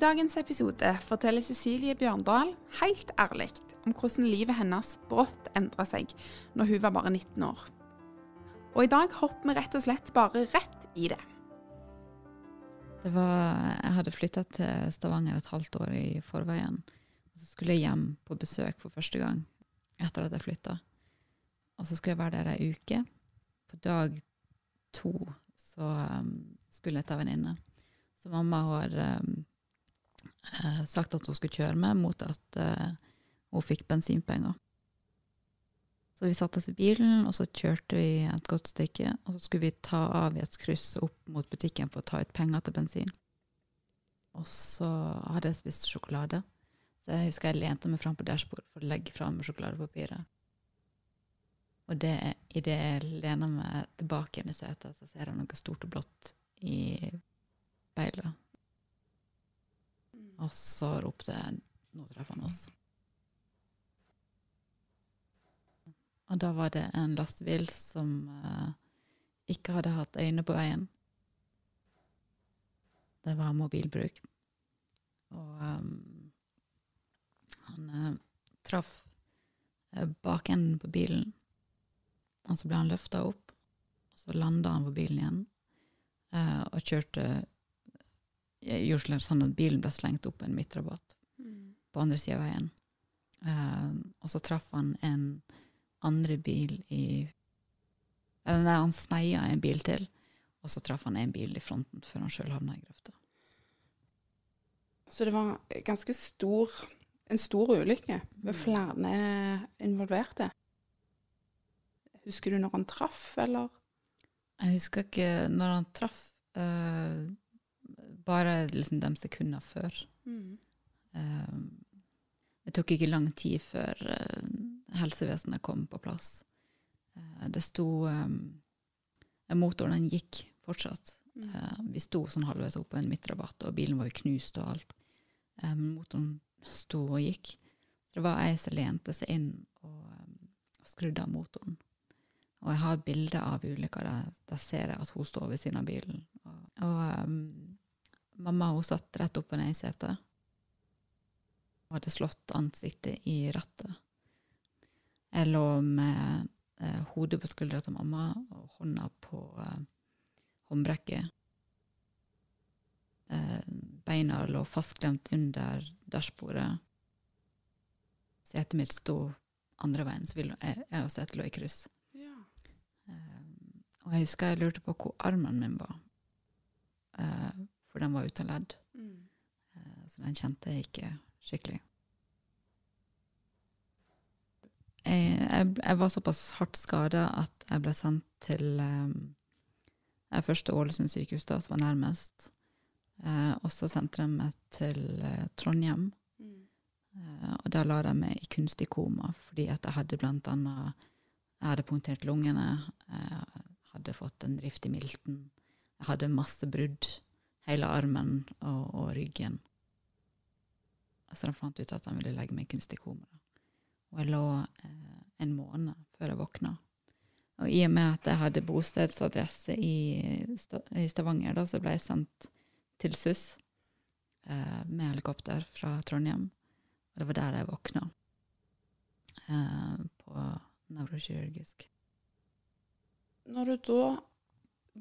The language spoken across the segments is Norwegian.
I dagens episode forteller Cecilie Bjørndal helt ærlig om hvordan livet hennes brått endra seg når hun var bare 19 år. Og i dag hopper vi rett og slett bare rett i det. Det var, jeg hadde flytta til Stavanger et halvt år i forveien. Så skulle jeg hjem på besøk for første gang etter at jeg flytta. Og så skulle jeg være der ei uke. På dag to så um, skulle jeg ta venninne. Så mamma har um, eh, sagt at hun skulle kjøre med, mot at eh, hun fikk bensinpenger. Så vi satte oss i bilen, og så kjørte vi et godt stykke. Og så skulle vi ta av i et kryss opp mot butikken for å ta ut penger til bensin. Og så hadde jeg spist sjokolade. Så jeg husker jeg lente meg fram på dashbordet for å legge fram sjokoladepapiret. Og det, idet jeg lener meg tilbake igjen i setet, så ser jeg noe stort og blått i speilet. Og så ropte jeg 'nå treffer han oss'. Og da var det en lastebil som eh, ikke hadde hatt øyne på veien. Det var mobilbruk. Og um, han eh, traff eh, bakenden på bilen, og så ble han løfta opp. Og så landa han på bilen igjen eh, og kjørte Gjorde sånn at bilen ble slengt opp en midtrabatt på andre sida av veien. Eh, og så traff han en andre bil i Eller nei, han sneia en bil til, og så traff han en bil i fronten før han sjøl havna i grøfta. Så det var ganske stor, en stor ulykke med flere involverte. Husker du når han traff, eller? Jeg husker ikke når han traff, eh, bare liksom de sekundene før. Eh, det tok ikke lang tid før eh, helsevesenet kom på plass. Eh, det sto eh, Motoren den gikk fortsatt. Eh, vi sto sånn halvveis opp på en midtrabatt, og bilen var jo knust og alt. Motoren sto og gikk. Så det var ei som lente seg inn og skrudde av motoren. Og jeg har bilder av ulykka der, der ser jeg at hun står ved siden av bilen. Og, og um, mamma hun satt rett oppå ned i setet. Hun hadde slått ansiktet i rattet. Jeg lå med eh, hodet på skuldra til mamma og hånda på eh, håndbrekket. Eh, beina lå fastklemt under dashbordet. Setet mitt sto andre veien, så jeg, jeg og setet lå i kryss. Ja. Eh, og jeg husker jeg lurte på hvor armen min var. Eh, for den var uten ledd, Mm. så den kjente jeg ikke skikkelig. Jeg, jeg, jeg var såpass hardt skada at jeg ble sendt til um, jeg første Ålesund sykehus, da, som var nærmest. Eh, og så sendte de meg til eh, Trondheim. Eh, og da la de meg i kunstig koma, fordi at jeg hadde blant annet Jeg hadde punktert lungene, jeg hadde fått en rift i milten, jeg hadde masse brudd, hele armen og, og ryggen. Så de fant ut at de ville legge meg i kunstig koma. Og jeg lå eh, en måned før jeg våkna. Og i og med at jeg hadde bostedsadresse i, i Stavanger, da, så ble jeg sendt til SUS eh, med helikopter fra Trondheim. Og det var der jeg våkna. Eh, på nevrokirurgisk. Når du da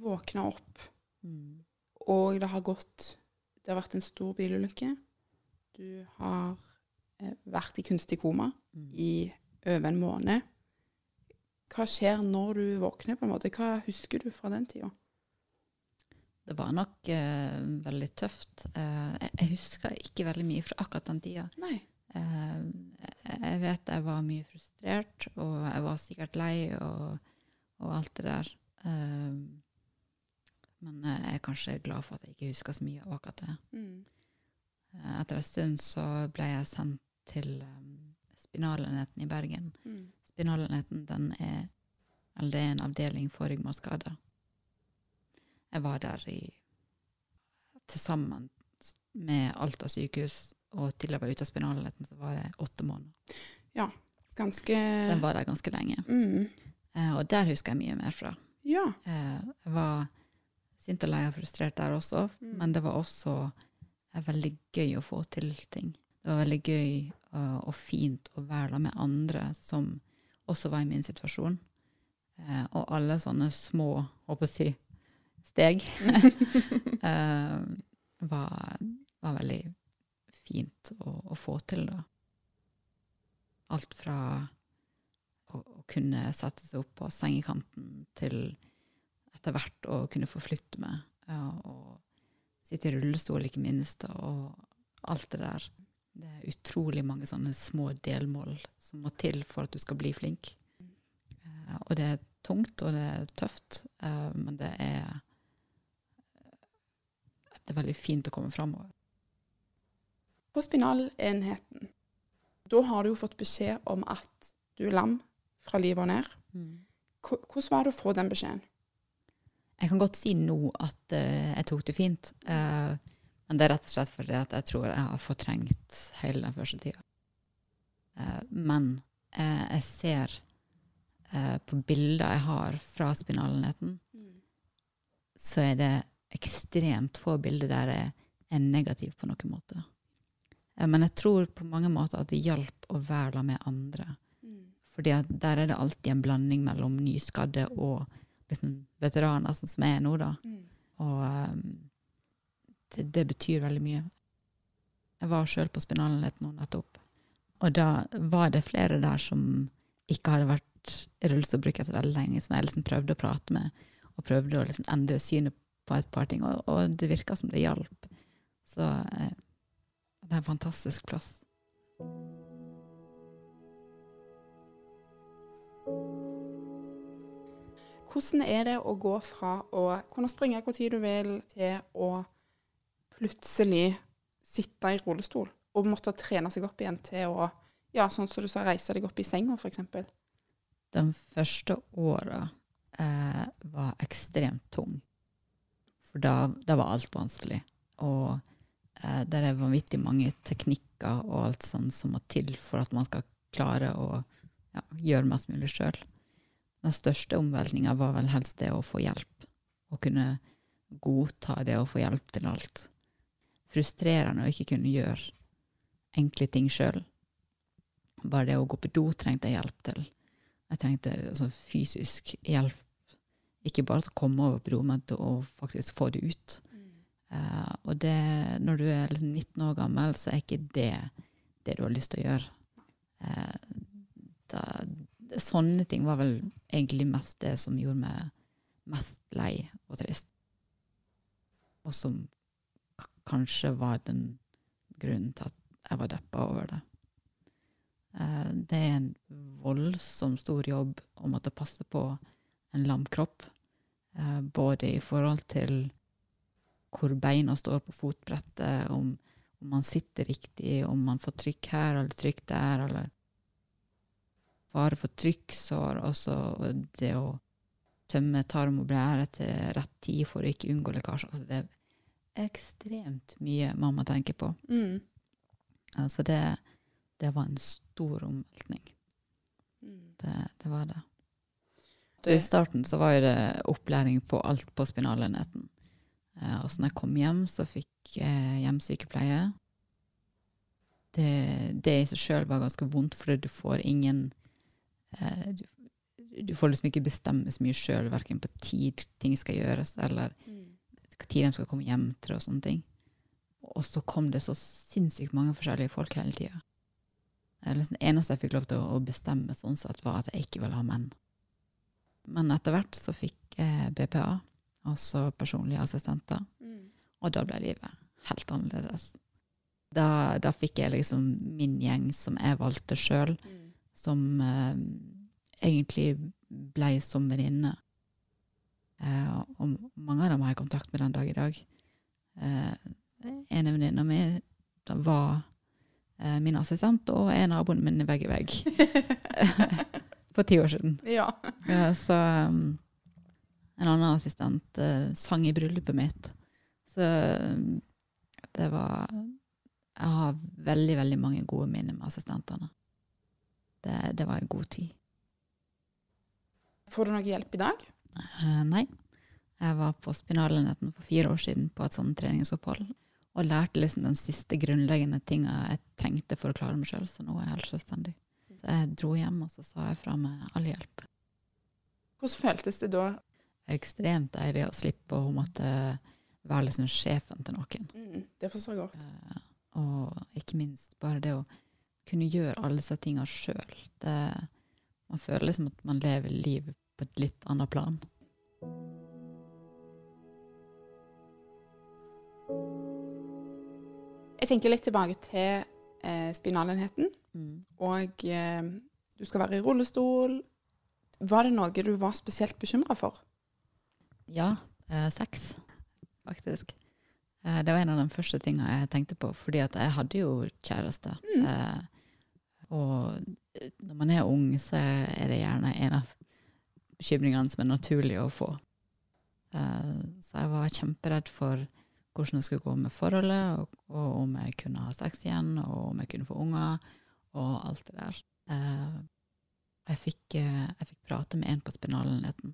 våkna opp, Mm. Og det har gått Det har vært en stor bilulykke. Du har eh, vært i kunstig koma Mm. i over en måned. Hva skjer når du våkner, på en måte? Hva husker du fra den tida? Det var nok eh, veldig tøft. Eh, jeg, jeg husker ikke veldig mye fra akkurat den tida. Nei. Eh, jeg vet jeg var mye frustrert, og jeg var sikkert lei og, og alt det der. Eh, men jeg er kanskje glad for at jeg ikke husker så mye av akkurat det. Mm. Eh, Etter en stund så ble jeg sendt til um, Spinalenheten i Bergen. Mm. Spinalenheten den er, eller det er en avdeling for ryggmargskader. Jeg var der i til sammen med Alta sykehus, og til jeg var ute av spinalenheten, så var det åtte måneder. Ganske Den var der ganske lenge. mm. Eh, og der husker jeg mye mer fra. Ja. Eh, jeg var sint og lei og frustrert der også, Mm. men det var også eh, veldig gøy å få til ting. Det var veldig gøy uh, og fint å være med andre som også var i min situasjon. Eh, og alle sånne små, håper jeg å si, steg eh, var, var veldig fint å, å få til, da. Alt fra å, å kunne sette seg opp på sengekanten til etter hvert å kunne forflytte meg. Og sitte i rullestol, ikke minst, og alt det der. Det er utrolig mange sånne små delmål som må til for at du skal bli flink. Eh, og det er tungt, og det er tøft, eh, men det er det er veldig fint å komme framover. På spinalenheten, da har du jo fått beskjed om at du er lam fra livet og ned. Hvordan var det å få den beskjeden? Jeg kan godt si nå at uh, jeg tok det fint, uh, men det er rett og slett fordi at jeg tror jeg har fortrengt hele den første tida. Uh, men eh, jeg ser på bilder jeg har fra spinalenheten, så er det ekstremt få bilder der jeg er negativ på noen måte. Men jeg tror på mange måter at det hjalp å være med andre. Fordi at der er det alltid en blanding mellom nyskadde og liksom veteraner, sånn som jeg er nå, da. Og um, det, det betyr veldig mye. Jeg var sjøl på Spinalenhet nå nettopp, og da var det flere der som ikke hadde vært rullestolbruker så veldig lenge, som jeg liksom prøvde å prate med, og prøvde å liksom endre synet på et par ting, og, og det virka som det hjalp. Så eh, det er en fantastisk plass. Hvordan er det å gå fra å kunne springe hvor tid du vil, til å plutselig sitte i rullestol og måtte trene seg opp igjen til å ja, sånn som du sa, reise deg opp i senga, f.eks.? Den første åra eh, var ekstremt tung. For da, da var alt vanskelig. Og eh, der er vanvittig mange teknikker og alt sånt som må til for at man skal klare å ja, gjøre mest mulig sjøl. Den største omveltninga var vel helst det å få hjelp. Å kunne godta det å få hjelp til alt. Frustrerende å ikke kunne gjøre enkle ting sjøl. Bare det å gå på do trengte jeg hjelp til. Jeg trengte altså, fysisk hjelp. Ikke bare til å komme over på do, men til å faktisk få det ut. Uh, og det, når du er liksom 19 år gammel, så er ikke det det du har lyst til å gjøre. Uh, da, sånne ting var vel egentlig mest det som gjorde meg mest lei og trist. Og som kanskje var den grunnen til at jeg var deppa over det. Eh, det er en voldsom stor jobb å måtte passe på en lam kropp. Eh, både i forhold til hvor beina står på fotbrettet, om, om man sitter riktig, om man får trykk her eller trykk der, eller fare for trykksår, så det å tømme tarm og blære til rett tid for å ikke unngå lekkasje. Altså det er ekstremt mye man må tenke på. Mm. Altså det, det var en stor omveltning. Det, det var det. Så I starten så var det opplæring på alt på spinalenheten. Eh, og så når jeg kom hjem, så fikk jeg hjemsykepleie. Det, det i seg sjøl var ganske vondt, fordi du får ingen du, du får liksom ikke bestemme så mye sjøl, verken på tid ting skal gjøres, eller hva tid de skal komme hjem til, og sånne ting. Og så kom det så sinnssykt mange forskjellige folk hele tida. Liksom det eneste jeg fikk lov til å bestemme, sånn sett, var at jeg ikke ville ha menn. Men etter hvert så fikk jeg BPA, altså personlige assistenter, Mm. og da ble livet helt annerledes. Da, da fikk jeg liksom min gjeng som jeg valgte sjøl, som eh, egentlig ble som venninne. Eh, og mange av dem har jeg kontakt med den dag i dag. Eh, en av venninnene mine var eh, min assistent, og en av naboen min vegg i vegg. For ti år siden. Ja. Så um, en annen assistent eh, sang i bryllupet mitt. Så det var Jeg har veldig, veldig mange gode minner med assistentene. Det, det var en god tid. Får du noe hjelp i dag? Uh, nei. Jeg var på Spinalenheten for fire år siden på et sånt treningsopphold. Og lærte liksom den siste grunnleggende tinga jeg trengte for å klare meg sjøl. Så nå er jeg helt selvstendig. Så jeg dro hjem, og så sa jeg fra med all hjelp. Hvordan føltes det da? ekstremt deilig å slippe å måtte være liksom sjefen til noen. Mm, det forstår jeg godt. Uh, og ikke minst bare det å kunne gjøre alle disse tinga sjøl. Man føler liksom at man lever livet på et litt annet plan. Jeg tenker litt tilbake til eh, spinalenheten, Mm. og eh, du skal være i rullestol. Var det noe du var spesielt bekymra for? Ja, eh, sex, faktisk. Eh, det var en av de første tinga jeg tenkte på, fordi at jeg hadde jo kjæreste. Eh, og når man er ung, så er det gjerne en av bekymringene som er naturlig å få. Eh, så jeg var kjemperedd for hvordan det skulle gå med forholdet, og, og om jeg kunne ha sex igjen, og om jeg kunne få unger, og alt det der. Eh, jeg, fikk, eh, jeg fikk prate med en på spinalenheten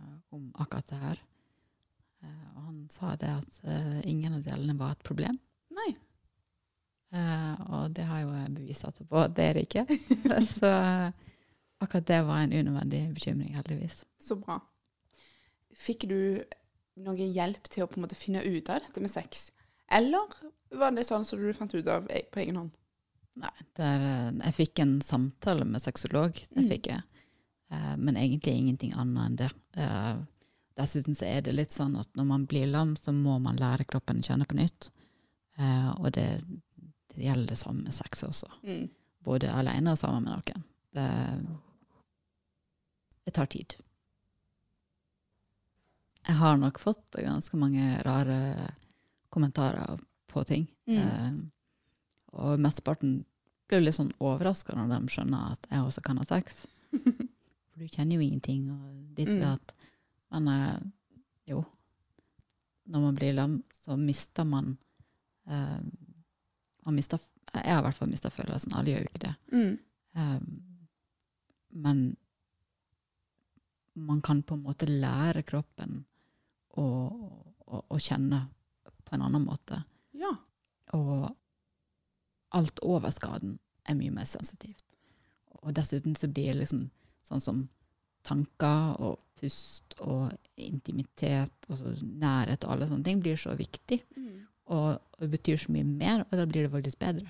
eh, om akkurat det her. Eh, og han sa det at eh, ingen av delene var et problem. Eh, og det har jo jeg bevis etterpå at det er det ikke. Så eh, akkurat det var en unødvendig bekymring, heldigvis. Så bra. Fikk du noe hjelp til å på en måte finne ut av dette med sex? Eller var det sånn som du fant ut av e- på egen hånd? Nei, der, eh, jeg fikk en samtale med sexolog, det fikk jeg. Eh, men egentlig ingenting annet enn det. Uh, dessuten så er det litt sånn at når man blir lam, så må man lære kroppen å kjenne på nytt. Uh, og det, det gjelder det samme med sex også. Mm. Både alene og sammen med noen. Det, det tar tid. Jeg har nok fått ganske mange rare kommentarer på ting. Mm. Eh, og mesteparten blir litt sånn overraska når de skjønner at jeg også kan ha sex. For du kjenner jo ingenting, og ditt og Mm. datt. Men eh, jo, når man blir lam, så mister man eh, man mista Jeg har i hvert fall mista følelsen. Alle gjør jo ikke det. Mm. Um, men man kan på en måte lære kroppen å, å, å kjenne på en annen måte. Ja. Og alt over skaden er mye mer sensitivt. Og dessuten så blir det liksom sånn som tanker og pust og intimitet, altså nærhet og alle sånne ting, blir så viktig. Mm. Og, og betyr så mye mer, og da blir det faktisk bedre.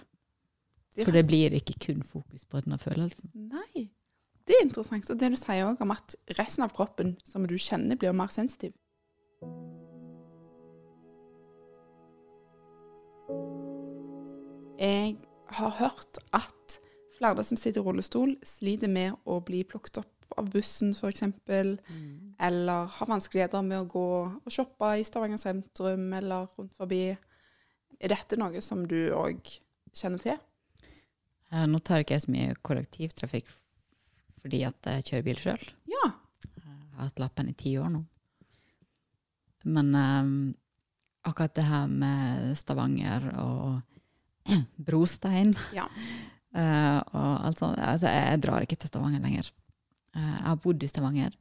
For det blir ikke kun fokus på denne følelsen. Nei. Det er interessant. Og det du sier òg om at resten av kroppen som du kjenner, blir mer sensitiv. Jeg har hørt at flere som sitter i rullestol, sliter med å bli plukket opp av bussen, f.eks. Eller har vanskeligheter med å gå og shoppe i Stavanger sentrum eller rundt forbi. Er dette noe som du òg kjenner til? Eh, Nå tar ikke jeg så mye kollektivtrafikk fordi at jeg kjører bil sjøl. Ja. Jeg har hatt lappen i ti år nå. Men eh, akkurat det her med Stavanger og brostein Ja. eh, og alt sånt altså, jeg, jeg drar ikke til Stavanger lenger. Eh, jeg har bodd i Stavanger,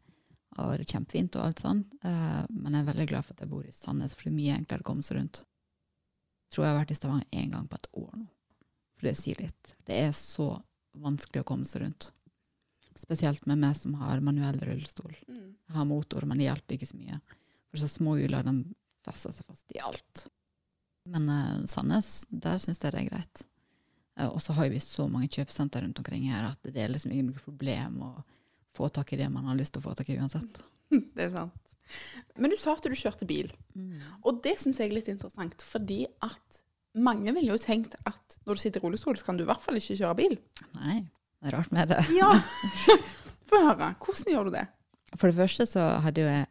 og det er kjempefint og alt sånn, eh, men jeg er veldig glad for at jeg bor i Sandnes, for det er mye enklere å komme seg rundt. Jeg tror jeg har vært i Stavanger én gang på et år nå, for det sier litt. Det er så vanskelig å komme seg rundt. Spesielt med meg som har manuell rullestol. Mm. Jeg har motor, men det hjelper ikke så mye. For så små hjuler de fester seg fast i alt. Men uh, Sandnes, der syns jeg det er greit. Uh, og så har vi så mange kjøpesenter rundt omkring her at det er liksom ikke noe problem å få tak i det man har lyst til å få tak i uansett. Det er sant. Men du sa at du kjørte bil. Og det syns jeg er litt interessant, fordi at Mange ville jo tenkt at når du sitter i rullestol, så kan du i hvert fall ikke kjøre bil. Nei, det er rart med det. Ja. Få høre. Hvordan gjør du det? For det første så hadde jo jeg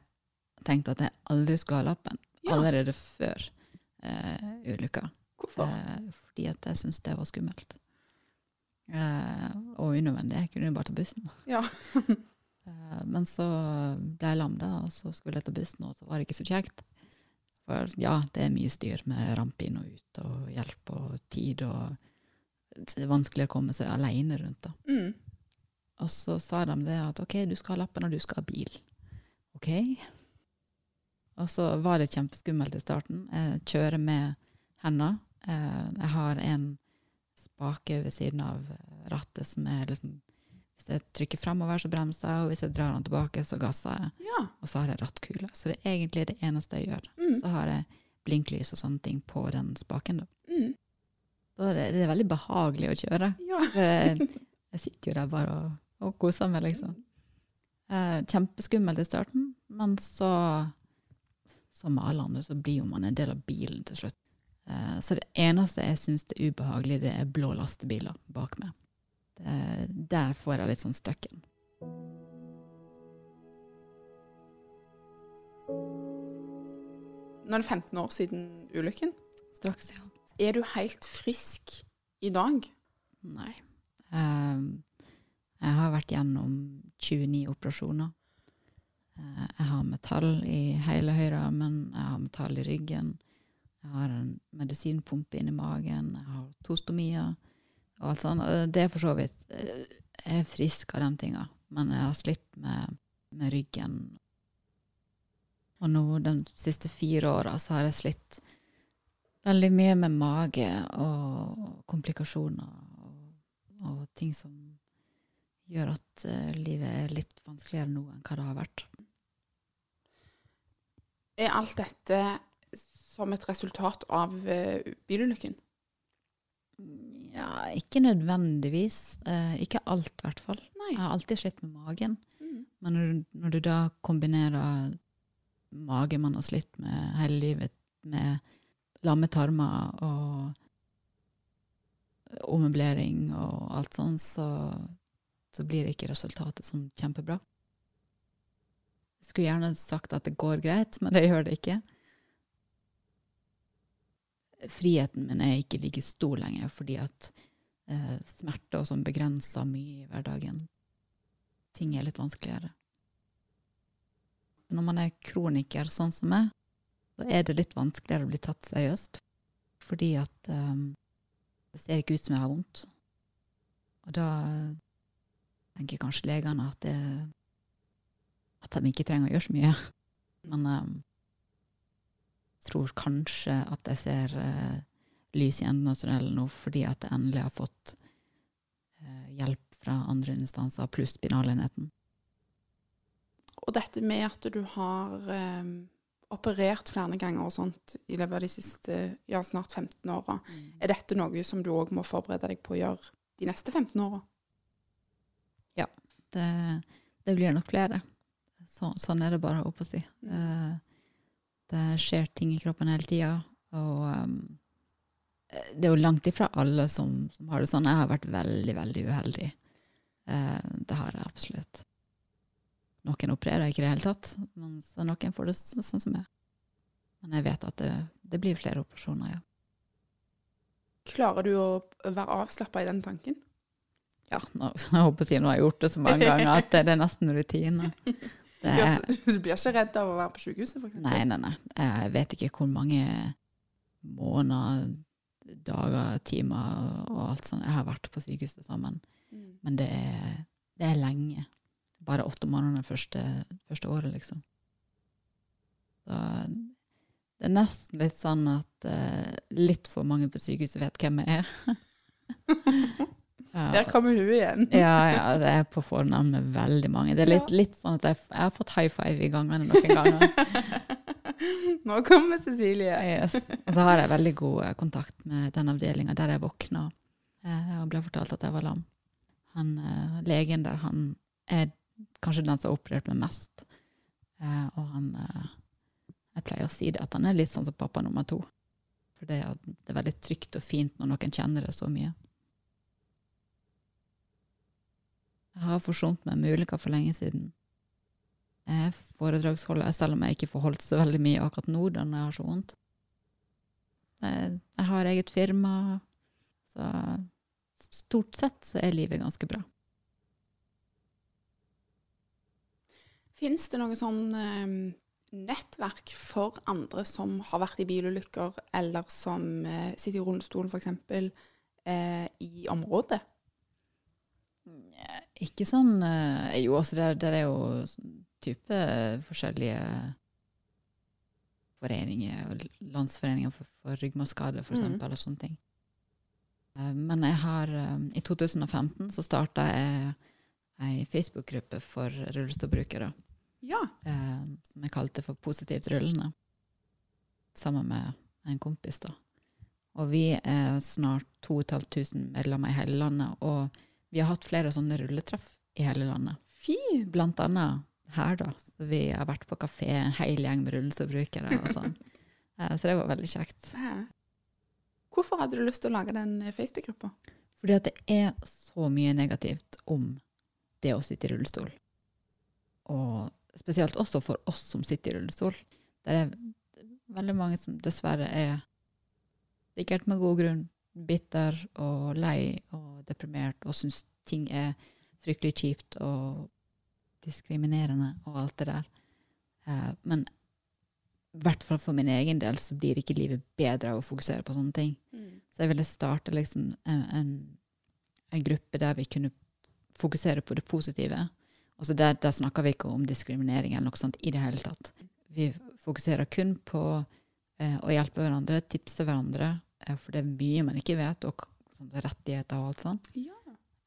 tenkt at jeg aldri skulle ha lappen. Ja. Allerede før eh, ulykka. Hvorfor? Eh, fordi at jeg syntes det var skummelt. Eh, og unødvendig. Jeg kunne bare ta bussen. Ja. Eh, men så ble jeg lam, da, og så skulle jeg ta bussen, og så var det ikke så kjekt. For ja, det er mye styr med rampe inn og ut, og hjelp og tid, og det er vanskelig å komme seg alene rundt. da. Mm. Og så sa de det at ok, du skal ha lappen, og du skal ha bil. Ok. Og så var det kjempeskummelt i starten. Jeg kjører med henda. Eh, Jeg har en spake ved siden av rattet som er liksom Hvis jeg trykker fremover, så bremser jeg, og hvis jeg drar den tilbake, så gasser jeg. Ja. Og så har jeg rattkule. Så det er egentlig det eneste jeg gjør. Mm. Så har jeg blinklys og sånne ting på den spaken. da. Mm. Så det, det er veldig behagelig å kjøre. ja. Jeg, jeg sitter jo der bare og, og koser meg, liksom. Eh, kjempeskummelt i starten, men så, som alle andre, så blir jo man en del av bilen til slutt. Eh, så det eneste jeg syns er ubehagelig, det er blå lastebiler bak meg. Der får jeg litt sånn støkken. Nå er det 15 år siden ulykken. Straks, ja. Er du helt frisk i dag? Nei. Eh, jeg har vært gjennom 29 operasjoner. Eh, jeg har metall i hele høyrearmen, jeg har metall i ryggen. Jeg har en medisinpumpe inni magen, jeg har to stomier og alt sånt. Det er for så vidt eh, Jeg er frisk av de tinga, men jeg har slitt med, med ryggen. Og nå de siste fire åra så har jeg slitt veldig mye med mage og komplikasjoner og, og ting som gjør at eh, livet er litt vanskeligere nå enn hva det har vært. Er alt dette som et resultat av eh, bilulykken? Ja, ikke nødvendigvis. Eh, ikke alt, i hvert fall. Nei. Jeg har alltid slitt med magen. Mm. Men når, du- når du da kombinerer mage man har slitt med hele livet, med lamme tarmer og ommøblering og alt sånn, så, så blir ikke resultatet sånn kjempebra. Jeg skulle gjerne sagt at det går greit, men det gjør det ikke. Friheten min er ikke like stor lenger, fordi at eh, smerte og sånn begrenser mye i hverdagen. Ting er litt vanskeligere. Når man er kroniker sånn som meg, så er det litt vanskeligere å bli tatt seriøst. Fordi at eh, det ser ikke ut som jeg har vondt. Og da tenker kanskje legene at, det, at de ikke trenger å gjøre så mye. Men eh, tror kanskje at jeg ser uh, lys i enden av tunnelen nå fordi at jeg endelig har fått uh, hjelp fra andre instanser, pluss spinalenheten. Og dette med at du har um, operert flere ganger og sånt i løpet av de siste ja, snart 15 åra, er dette noe som du òg må forberede deg på å gjøre de neste 15 åra? Det, det blir nok flere. Så, sånn er det bare, holdt på å si. Eh, det skjer ting i kroppen hele tida, og um, det er jo langt ifra alle som, som har det sånn. Jeg har vært veldig, veldig uheldig. Uh, det har jeg absolutt. Noen opererer ikke i det hele tatt, mens noen får det så, sånn som jeg. Men jeg vet at det, det blir flere operasjoner, ja. Klarer du å være avslappa i den tanken? Ja, nå, jeg håper si nå har jeg gjort det så mange ganger at det, det er nesten rutine. Det Ja, er, så, du blir ikke redd av å være på sykehuset, f.eks.? Nei, nei, nei. Jeg vet ikke hvor mange måneder, dager, timer og alt sånt jeg har vært på sykehuset sammen. Mm. Men det er, det er lenge. Bare åtte måneder første, første året, liksom. Så det er nesten litt sånn at uh, litt for mange på sykehuset vet hvem jeg er. Ja. Der kommer hun igjen. Ja, ja, det er på fornavn med veldig mange. Det er litt, litt sånn at jeg, jeg har fått high five i gangene noen ganger. Nå kommer Cecilie. Yes. Og så har jeg veldig god eh, kontakt med den avdelinga der jeg våkna eh, og ble fortalt at jeg var lam. Han, eh, legen der, han er kanskje den som har operert meg mest. Og han Jeg pleier å si det, at han er litt sånn som pappa nummer to. For det, er- det er veldig trygt og fint når noen kjenner det så mye. Jeg har forsont meg med ulykker for lenge siden. Jeg er foredragsholder, selv om jeg ikke får holdt så veldig mye akkurat nå da jeg har så vondt. Jeg, har eget firma, så stort sett så er livet ganske bra. Fins det noe sånn eh, nettverk for andre som har vært i bilulykker, eller som eh, sitter i rullestol f.eks., eh, i området? Ikke sånn eh, Jo, altså det, det er jo type forskjellige foreninger, landsforeninger for, for ryggmargskade, for Mm. og sånne ting. Eh, Men jeg har eh, I 2015 så starta jeg ei Facebook-gruppe for rullestolbrukere. Ja. eh, som jeg kalte for Positivt rullende, sammen med en kompis. da. Og vi er snart 2500 medlemmer i hele landet, og vi har hatt flere sånne rulletreff i hele landet. Fy! Blant annet her, da. Så vi har vært på kafé, en hel gjeng med rullestolbrukere og sånn. Eh, så det var veldig kjekt. Hvorfor hadde du lyst til å lage den eh, Facebook-gruppa? Fordi at det er så mye negativt om det å sitte i rullestol. Og spesielt også for oss som sitter i rullestol. Det er veldig mange som dessverre er, sikkert med god grunn, bitter og lei og deprimert og syns ting er fryktelig kjipt og diskriminerende og alt det der. Uh, men i hvert fall for min egen del så blir ikke livet bedre av å fokusere på sånne ting. Så jeg ville starte liksom en, en, en gruppe der vi kunne fokusere på det positive. Altså der, der snakker vi ikke om diskriminering eller noe sånt i det hele tatt. Vi fokuserer kun på eh, å hjelpe hverandre, tipse hverandre, for det er mye man ikke vet, og rettigheter og alt sånt. Ja.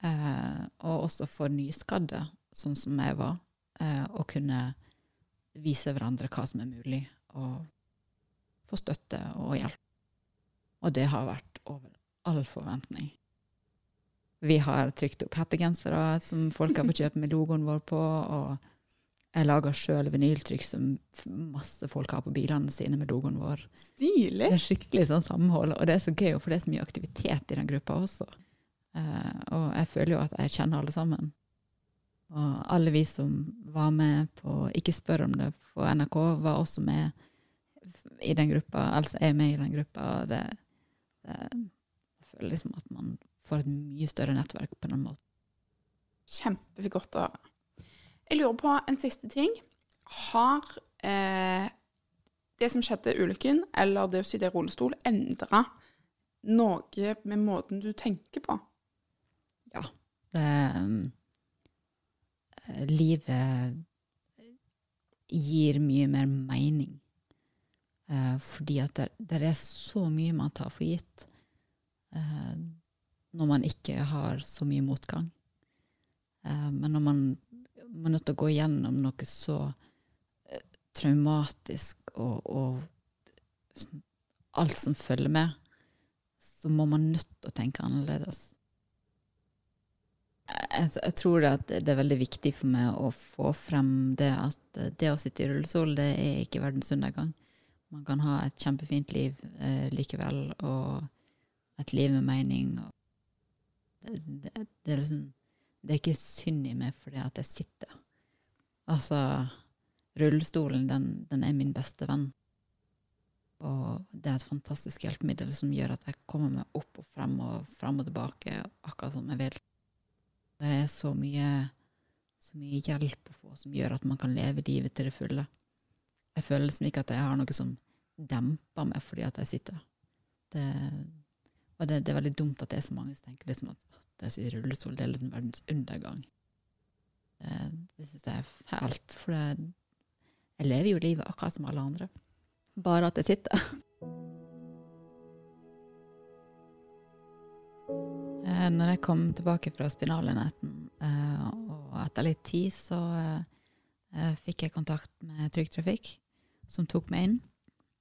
Eh, og også for nyskadde, sånn som jeg var, eh, å kunne vise hverandre hva som er mulig, og få støtte og hjelp. Og det har vært over all forventning. Vi har trykt opp hettegensere som folk har fått kjøpe med logoen vår på, og jeg lager sjøl vinyltrykk som masse folk har på bilene sine med logoen vår. Stilig! Det er skikkelig sånn samhold, og det er så gøy, for det er så mye aktivitet i den gruppa også. Uh, og jeg føler jo at jeg kjenner alle sammen. Og alle vi som var med på Ikke spør om det på NRK, var også med i den gruppa, altså er med i den gruppa. Og det, det, jeg føler liksom at man får et mye større nettverk på den måten. Kjempegodt å høre. Jeg lurer på en siste ting. Har eh, det som skjedde ulykken, eller det å sitte i rullestol, endra noe med måten du tenker på? Ja. Det, um, livet gir mye mer mening. Uh, fordi at det, det er så mye man tar for gitt uh, når man ikke har så mye motgang. Uh, men når man, man er nødt til å gå gjennom noe så eh, traumatisk og, og sånn alt som følger med, så må man nødt til å tenke annerledes. Jeg, jeg tror det, at det er veldig viktig for meg å få frem det at det å sitte i rullestol, det er ikke verdens undergang. Man kan ha et kjempefint liv eh, likevel, og et liv med mening. Og det, det, det, er liksom, det er ikke synd i meg fordi at jeg sitter. Altså, rullestolen, den, den er min beste venn. Og det er et fantastisk hjelpemiddel som gjør at jeg kommer meg opp og frem og frem og tilbake akkurat som jeg vil. Det er så mye, så mye hjelp å få som gjør at man kan leve livet til det fulle. Jeg føler liksom ikke at jeg har noe som demper meg fordi at jeg sitter. Det, og det, det er veldig dumt at det er så mange som tenker liksom at at i rullestol, det er liksom verdens undergang. Det, det syns jeg er fælt, for jeg lever jo livet akkurat som alle andre. Bare at jeg sitter. Eh, Når jeg kom tilbake fra spinalenheten, eh, og etter litt tid, så eh, eh, fikk jeg kontakt med Trygg Trafikk, som tok meg inn.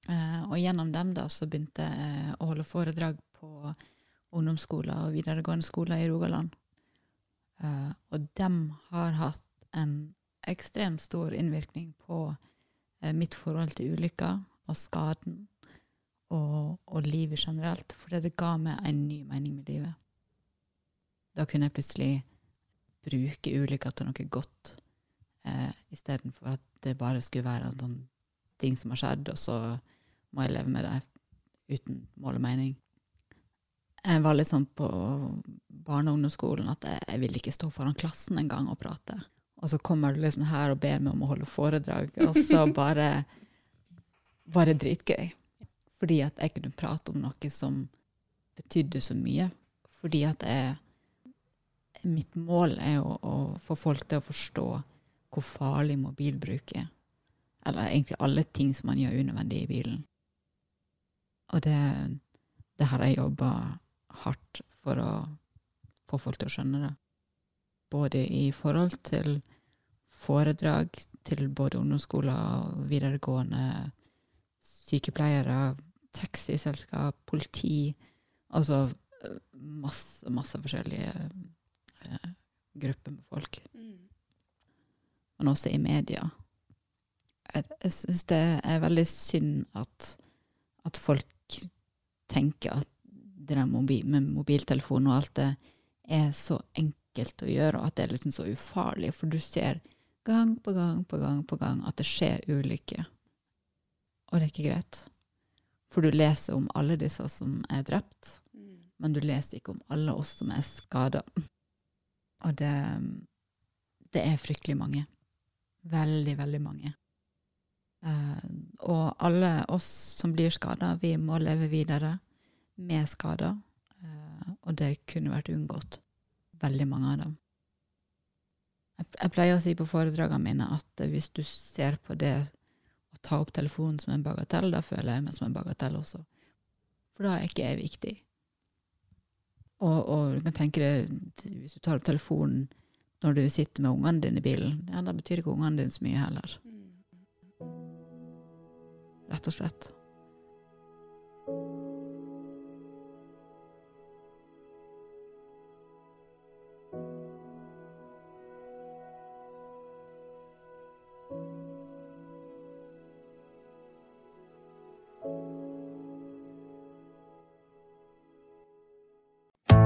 Eh, og gjennom dem da, så begynte jeg å holde foredrag på ungdomsskoler og videregående skoler i Rogaland. Uh, og dem har hatt en ekstremt stor innvirkning på uh, mitt forhold til ulykka og skaden, og, og livet generelt, fordi det ga meg en ny mening med livet. Da kunne jeg plutselig bruke ulykker til noe godt, uh, istedenfor at det bare skulle være en sånn ting som har skjedd, og så må jeg leve med det uten mål og mening. Jeg var litt sånn på barne- og ungdomsskolen at jeg, jeg ville ikke stå foran klassen en gang og prate. Og så kommer du liksom her og ber meg om å holde foredrag, og så bare var det dritgøy. Fordi at jeg kunne prate om noe som betydde så mye. Fordi at jeg Mitt mål er å, å få folk til å forstå hvor farlig mobilbruk er. Eller egentlig alle ting som man gjør unødvendig i bilen. Og det, det har jeg jobba hardt for å få folk til å skjønne det. Både i forhold til foredrag til både ungdomsskoler, videregående, sykepleiere, taxiselskap, politi. Altså eh, masse, masse forskjellige eh, grupper med folk. Mm. Men også i media. Jeg, jeg syns det er veldig synd at, at folk tenker at det der med mobiltelefon og alt det er så enkelt å gjøre, og at det er liksom så ufarlig. For du ser gang på gang på gang på gang at det skjer ulykker. Og det er ikke greit. For du leser om alle disse som er drept, mm. men du leser ikke om alle oss som er skada. Og det, det er fryktelig mange. Veldig, veldig mange. Uh, og alle oss som blir skada, vi må leve videre med skader. Uh, og det kunne vært unngått. Veldig mange av dem. Jeg, jeg pleier å si på foredragene mine at hvis du ser på det å ta opp telefonen som en bagatell, da føler jeg meg som en bagatell også. For da er ikke jeg viktig. Og, og du kan tenke deg, hvis du tar opp telefonen når du sitter med ungene dine i bilen, ja, da betyr ikke ungene dine så mye heller. Rett og slett.